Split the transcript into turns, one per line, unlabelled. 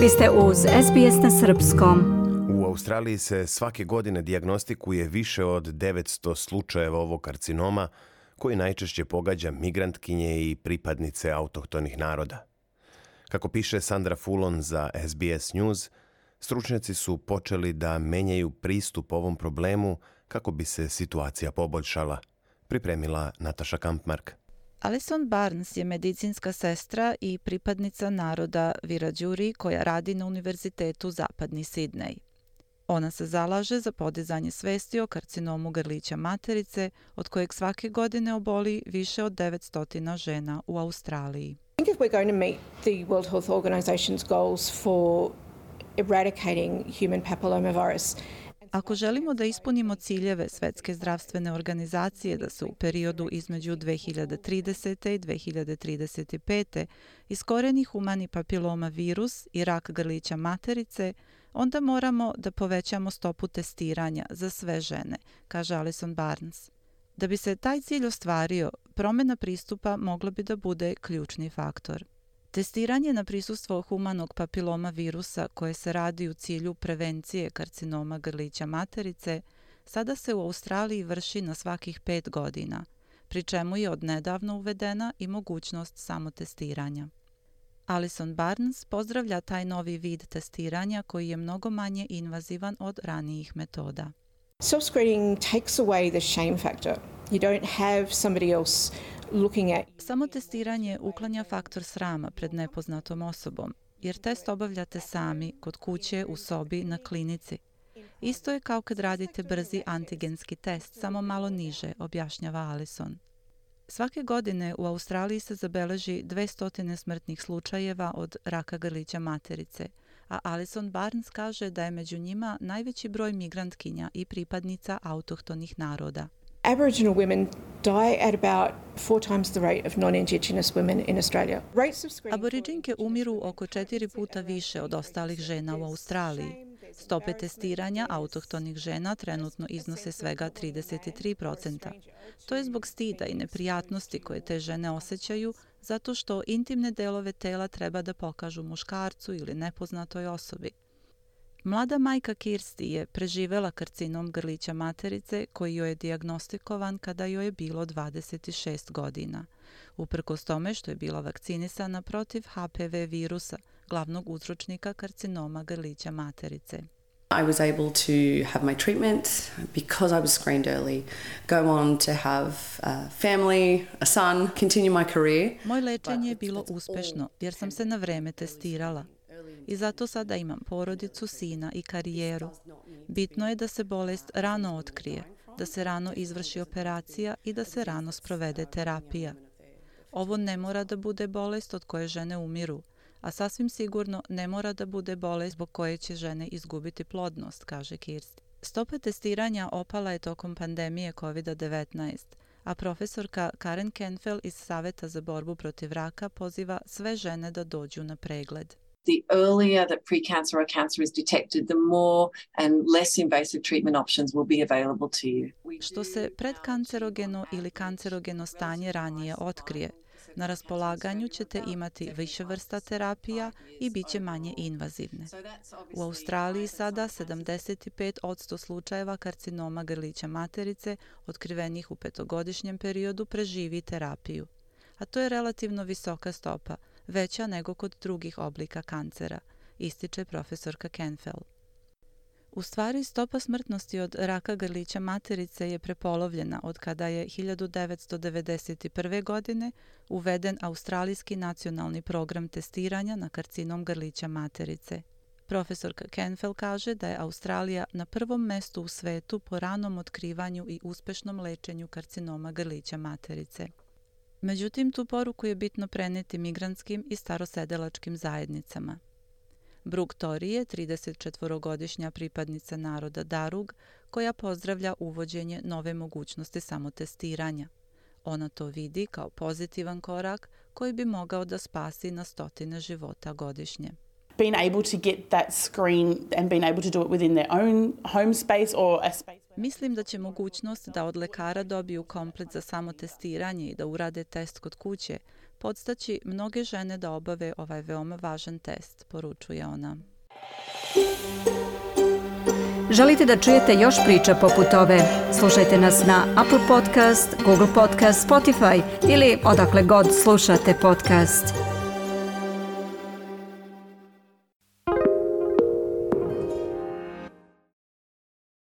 Vi ste uz SBS na Srpskom.
U Australiji se svake godine diagnostikuje više od 900 slučajeva ovog karcinoma koji najčešće pogađa migrantkinje i pripadnice autohtonih naroda. Kako piše Sandra Fulon za SBS News, stručnjaci su počeli da menjaju pristup ovom problemu kako bi se situacija poboljšala, pripremila Nataša Kampmark.
Alison Barnes je medicinska sestra i pripadnica naroda Virađuri koja radi na Univerzitetu Zapadni Sidnej. Ona se zalaže za podizanje svesti o karcinomu grlića materice, od kojeg svake godine oboli više od 900 žena u Australiji. I think if we're going to meet the World Health Organization's goals for eradicating human papillomavirus, Ako želimo da ispunimo ciljeve Svetske zdravstvene organizacije da se u periodu između 2030. i 2035. iskoreni humani papiloma virus i rak grlića materice, onda moramo da povećamo stopu testiranja za sve žene, kaže Alison Barnes. Da bi se taj cilj ostvario, promjena pristupa mogla bi da bude ključni faktor. Testiranje na prisustvo humanog papiloma virusa koje se radi u cilju prevencije karcinoma grlića materice sada se u Australiji vrši na svakih pet godina, pri čemu je odnedavno uvedena i mogućnost samotestiranja. Alison Barnes pozdravlja taj novi vid testiranja koji je mnogo manje invazivan od ranijih metoda. Self-screening takes away the shame factor. You don't have somebody else Samo testiranje uklanja faktor srama pred nepoznatom osobom, jer test obavljate sami, kod kuće, u sobi, na klinici. Isto je kao kad radite brzi antigenski test, samo malo niže, objašnjava Alison. Svake godine u Australiji se zabeleži 200 smrtnih slučajeva od raka grlića materice, a Alison Barnes kaže da je među njima najveći broj migrantkinja i pripadnica autohtonih naroda. Aboriginal women die at about four times the rate of non-indigenous women in Australia. Aboriginke umiru oko četiri puta više od ostalih žena u Australiji. Stope testiranja autohtonih žena trenutno iznose svega 33%. To je zbog stida i neprijatnosti koje te žene osjećaju zato što intimne delove tela treba da pokažu muškarcu ili nepoznatoj osobi. Mlada majka Kirsti je preživela karcinom grlića materice koji joj je diagnostikovan kada joj je bilo 26 godina. Uprkos tome što je bila vakcinisana protiv HPV virusa, glavnog uzročnika karcinoma grlića materice. I was able to have my treatment because I was screened early, go on to have a family, a son, continue my career. Moje lečenje je bilo uspešno jer sam se na vreme testirala i zato sada imam porodicu, sina i karijeru. Bitno je da se bolest rano otkrije, da se rano izvrši operacija i da se rano sprovede terapija. Ovo ne mora da bude bolest od koje žene umiru, a sasvim sigurno ne mora da bude bolest zbog koje će žene izgubiti plodnost, kaže Kirsti. Stopa testiranja opala je tokom pandemije COVID-19, a profesorka Karen Kenfell iz Saveta za borbu protiv raka poziva sve žene da dođu na pregled
the earlier that precancer or cancer is detected, the more and less invasive treatment options will be available to you.
Što se predkancerogeno ili kancerogeno stanje ranije otkrije, na raspolaganju ćete imati više vrsta terapija i bit će manje invazivne. U Australiji sada 75% slučajeva karcinoma grlića materice otkrivenih u petogodišnjem periodu preživi terapiju. A to je relativno visoka stopa – veća nego kod drugih oblika kancera, ističe profesorka Kenfell. U stvari, stopa smrtnosti od raka grlića materice je prepolovljena od kada je 1991. godine uveden Australijski nacionalni program testiranja na karcinom grlića materice. Profesorka Kenfell kaže da je Australija na prvom mestu u svetu po ranom otkrivanju i uspešnom lečenju karcinoma grlića materice. Međutim, tu poruku je bitno preneti migrantskim i starosedelačkim zajednicama. Brug Tori je 34-godišnja pripadnica naroda Darug koja pozdravlja uvođenje nove mogućnosti samotestiranja. Ona to vidi kao pozitivan korak koji bi mogao da spasi na stotine života godišnje
being able to get that screen and being able to do it within their own home space or a space
Mislim da će mogućnost da od lekara dobiju komplet za samotestiranje i da urade test kod kuće podstaći mnoge žene da obave ovaj veoma važan test, poručuje ona.
Želite da čujete još priča poput ove? Slušajte nas na Apple Podcast, Google Podcast, Spotify ili odakle god slušate podcast.